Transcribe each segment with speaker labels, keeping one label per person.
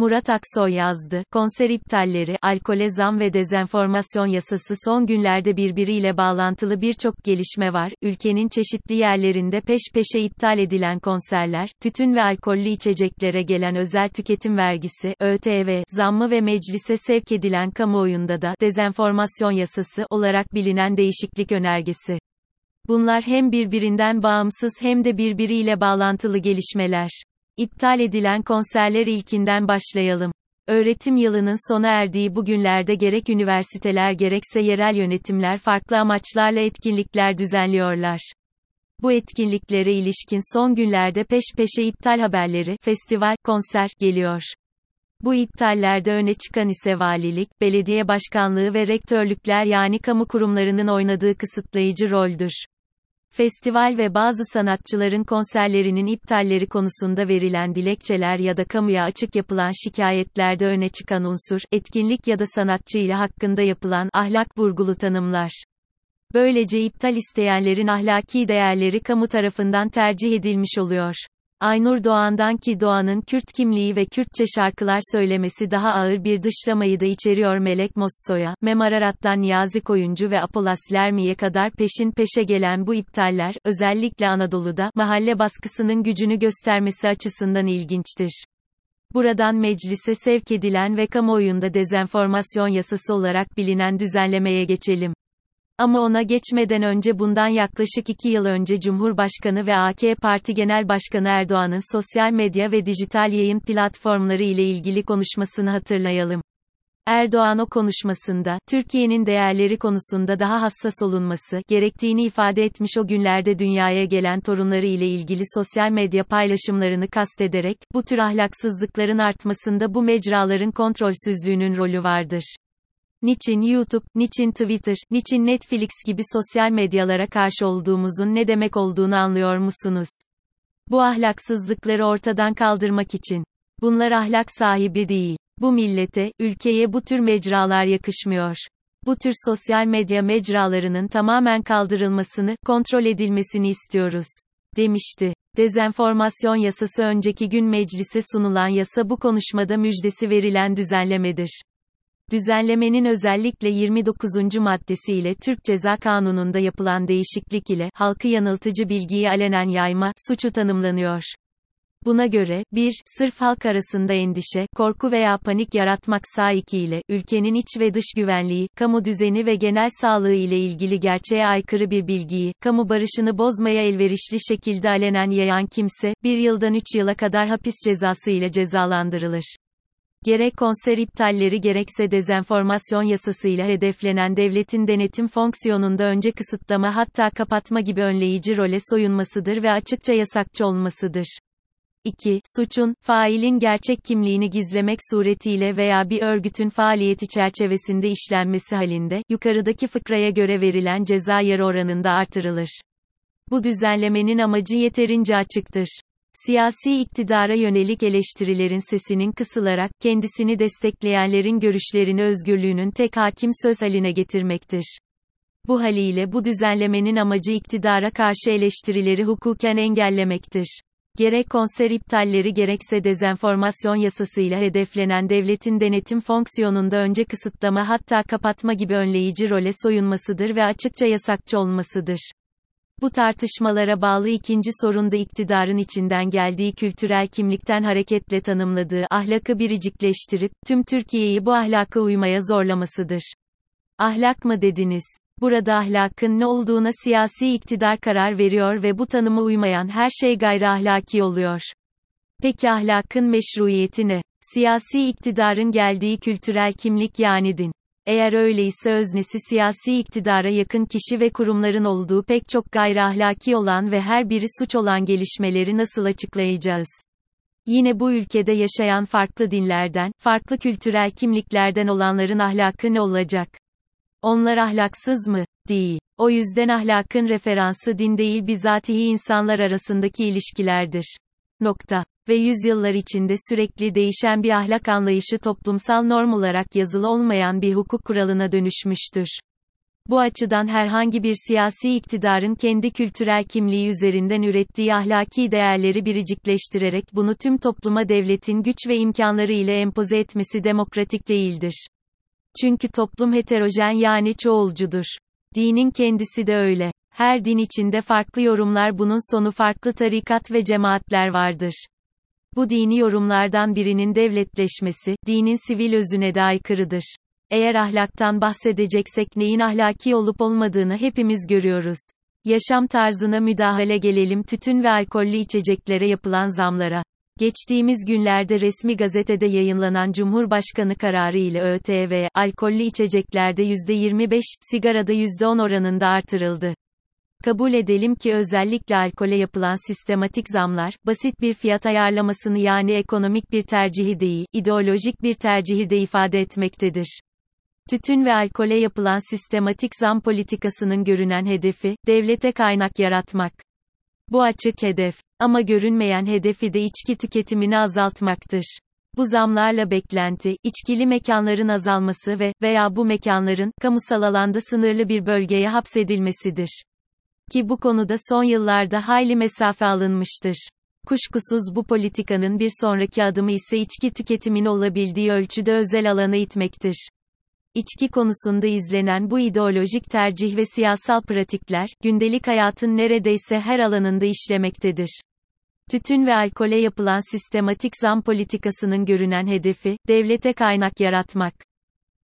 Speaker 1: Murat Aksoy yazdı. Konser iptalleri, alkole zam ve dezenformasyon yasası son günlerde birbiriyle bağlantılı birçok gelişme var. Ülkenin çeşitli yerlerinde peş peşe iptal edilen konserler, tütün ve alkollü içeceklere gelen özel tüketim vergisi, ÖTV, zammı ve meclise sevk edilen kamuoyunda da dezenformasyon yasası olarak bilinen değişiklik önergesi. Bunlar hem birbirinden bağımsız hem de birbiriyle bağlantılı gelişmeler. İptal edilen konserler ilkinden başlayalım. Öğretim yılının sona erdiği bu günlerde gerek üniversiteler gerekse yerel yönetimler farklı amaçlarla etkinlikler düzenliyorlar. Bu etkinliklere ilişkin son günlerde peş peşe iptal haberleri, festival, konser geliyor. Bu iptallerde öne çıkan ise valilik, belediye başkanlığı ve rektörlükler yani kamu kurumlarının oynadığı kısıtlayıcı roldür. Festival ve bazı sanatçıların konserlerinin iptalleri konusunda verilen dilekçeler ya da kamuya açık yapılan şikayetlerde öne çıkan unsur, etkinlik ya da sanatçı ile hakkında yapılan ahlak vurgulu tanımlar. Böylece iptal isteyenlerin ahlaki değerleri kamu tarafından tercih edilmiş oluyor. Aynur Doğan'dan ki Doğan'ın Kürt kimliği ve Kürtçe şarkılar söylemesi daha ağır bir dışlamayı da içeriyor Melek Mosso'ya, Memararat'tan Niyazi Koyuncu ve Apolas Lermi'ye kadar peşin peşe gelen bu iptaller, özellikle Anadolu'da, mahalle baskısının gücünü göstermesi açısından ilginçtir. Buradan meclise sevk edilen ve kamuoyunda dezenformasyon yasası olarak bilinen düzenlemeye geçelim. Ama ona geçmeden önce bundan yaklaşık iki yıl önce Cumhurbaşkanı ve AK Parti Genel Başkanı Erdoğan'ın sosyal medya ve dijital yayın platformları ile ilgili konuşmasını hatırlayalım. Erdoğan o konuşmasında, Türkiye'nin değerleri konusunda daha hassas olunması gerektiğini ifade etmiş o günlerde dünyaya gelen torunları ile ilgili sosyal medya paylaşımlarını kastederek, bu tür ahlaksızlıkların artmasında bu mecraların kontrolsüzlüğünün rolü vardır. Niçin YouTube, niçin Twitter, niçin Netflix gibi sosyal medyalara karşı olduğumuzun ne demek olduğunu anlıyor musunuz? Bu ahlaksızlıkları ortadan kaldırmak için. Bunlar ahlak sahibi değil. Bu millete, ülkeye bu tür mecralar yakışmıyor. Bu tür sosyal medya mecralarının tamamen kaldırılmasını, kontrol edilmesini istiyoruz. demişti. Dezenformasyon yasası önceki gün meclise sunulan yasa bu konuşmada müjdesi verilen düzenlemedir. Düzenlemenin özellikle 29. maddesi ile Türk Ceza Kanunu'nda yapılan değişiklik ile halkı yanıltıcı bilgiyi alenen yayma suçu tanımlanıyor. Buna göre, 1. Sırf halk arasında endişe, korku veya panik yaratmak ile ülkenin iç ve dış güvenliği, kamu düzeni ve genel sağlığı ile ilgili gerçeğe aykırı bir bilgiyi, kamu barışını bozmaya elverişli şekilde alenen yayan kimse, 1 yıldan 3 yıla kadar hapis cezası ile cezalandırılır. Gerek konser iptalleri gerekse dezenformasyon yasasıyla hedeflenen devletin denetim fonksiyonunda önce kısıtlama hatta kapatma gibi önleyici role soyunmasıdır ve açıkça yasakçı olmasıdır. 2. Suçun, failin gerçek kimliğini gizlemek suretiyle veya bir örgütün faaliyeti çerçevesinde işlenmesi halinde, yukarıdaki fıkraya göre verilen ceza yer oranında artırılır. Bu düzenlemenin amacı yeterince açıktır siyasi iktidara yönelik eleştirilerin sesinin kısılarak, kendisini destekleyenlerin görüşlerini özgürlüğünün tek hakim söz haline getirmektir. Bu haliyle bu düzenlemenin amacı iktidara karşı eleştirileri hukuken engellemektir. Gerek konser iptalleri gerekse dezenformasyon yasasıyla hedeflenen devletin denetim fonksiyonunda önce kısıtlama hatta kapatma gibi önleyici role soyunmasıdır ve açıkça yasakçı olmasıdır. Bu tartışmalara bağlı ikinci sorunda iktidarın içinden geldiği kültürel kimlikten hareketle tanımladığı ahlakı biricikleştirip, tüm Türkiye'yi bu ahlaka uymaya zorlamasıdır. Ahlak mı dediniz? Burada ahlakın ne olduğuna siyasi iktidar karar veriyor ve bu tanıma uymayan her şey gayri ahlaki oluyor. Peki ahlakın meşruiyeti ne? Siyasi iktidarın geldiği kültürel kimlik yani din. Eğer öyleyse öznesi siyasi iktidara yakın kişi ve kurumların olduğu pek çok gayri ahlaki olan ve her biri suç olan gelişmeleri nasıl açıklayacağız? Yine bu ülkede yaşayan farklı dinlerden, farklı kültürel kimliklerden olanların ahlakı ne olacak? Onlar ahlaksız mı? Değil. O yüzden ahlakın referansı din değil bizatihi insanlar arasındaki ilişkilerdir. Nokta. Ve yüzyıllar içinde sürekli değişen bir ahlak anlayışı toplumsal norm olarak yazılı olmayan bir hukuk kuralına dönüşmüştür. Bu açıdan herhangi bir siyasi iktidarın kendi kültürel kimliği üzerinden ürettiği ahlaki değerleri biricikleştirerek bunu tüm topluma devletin güç ve imkanları ile empoze etmesi demokratik değildir. Çünkü toplum heterojen yani çoğulcudur. Dinin kendisi de öyle. Her din içinde farklı yorumlar bunun sonu farklı tarikat ve cemaatler vardır. Bu dini yorumlardan birinin devletleşmesi, dinin sivil özüne de aykırıdır. Eğer ahlaktan bahsedeceksek neyin ahlaki olup olmadığını hepimiz görüyoruz. Yaşam tarzına müdahale gelelim tütün ve alkollü içeceklere yapılan zamlara. Geçtiğimiz günlerde resmi gazetede yayınlanan Cumhurbaşkanı kararı ile ÖTV, alkollü içeceklerde %25, sigarada %10 oranında artırıldı. Kabul edelim ki özellikle alkole yapılan sistematik zamlar, basit bir fiyat ayarlamasını yani ekonomik bir tercihi değil, ideolojik bir tercihi de ifade etmektedir. Tütün ve alkole yapılan sistematik zam politikasının görünen hedefi, devlete kaynak yaratmak. Bu açık hedef. Ama görünmeyen hedefi de içki tüketimini azaltmaktır. Bu zamlarla beklenti, içkili mekanların azalması ve veya bu mekanların kamusal alanda sınırlı bir bölgeye hapsedilmesidir. Ki bu konuda son yıllarda hayli mesafe alınmıştır. Kuşkusuz bu politikanın bir sonraki adımı ise içki tüketimini olabildiği ölçüde özel alana itmektir. İçki konusunda izlenen bu ideolojik tercih ve siyasal pratikler, gündelik hayatın neredeyse her alanında işlemektedir. Tütün ve alkole yapılan sistematik zam politikasının görünen hedefi, devlete kaynak yaratmak.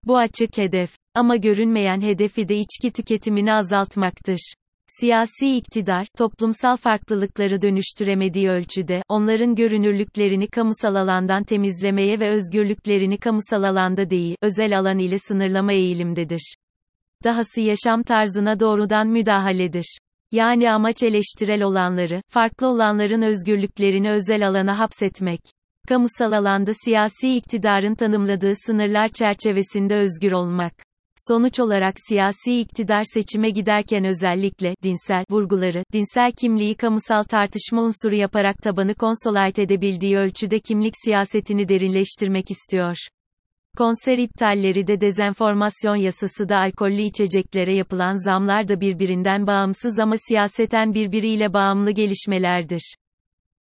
Speaker 1: Bu açık hedef. Ama görünmeyen hedefi de içki tüketimini azaltmaktır. Siyasi iktidar, toplumsal farklılıkları dönüştüremediği ölçüde, onların görünürlüklerini kamusal alandan temizlemeye ve özgürlüklerini kamusal alanda değil, özel alan ile sınırlama eğilimdedir. Dahası yaşam tarzına doğrudan müdahaledir. Yani amaç eleştirel olanları, farklı olanların özgürlüklerini özel alana hapsetmek. Kamusal alanda siyasi iktidarın tanımladığı sınırlar çerçevesinde özgür olmak. Sonuç olarak siyasi iktidar seçime giderken özellikle dinsel vurguları, dinsel kimliği kamusal tartışma unsuru yaparak tabanı konsolayt edebildiği ölçüde kimlik siyasetini derinleştirmek istiyor. Konser iptalleri de dezenformasyon yasası da alkollü içeceklere yapılan zamlar da birbirinden bağımsız ama siyaseten birbiriyle bağımlı gelişmelerdir.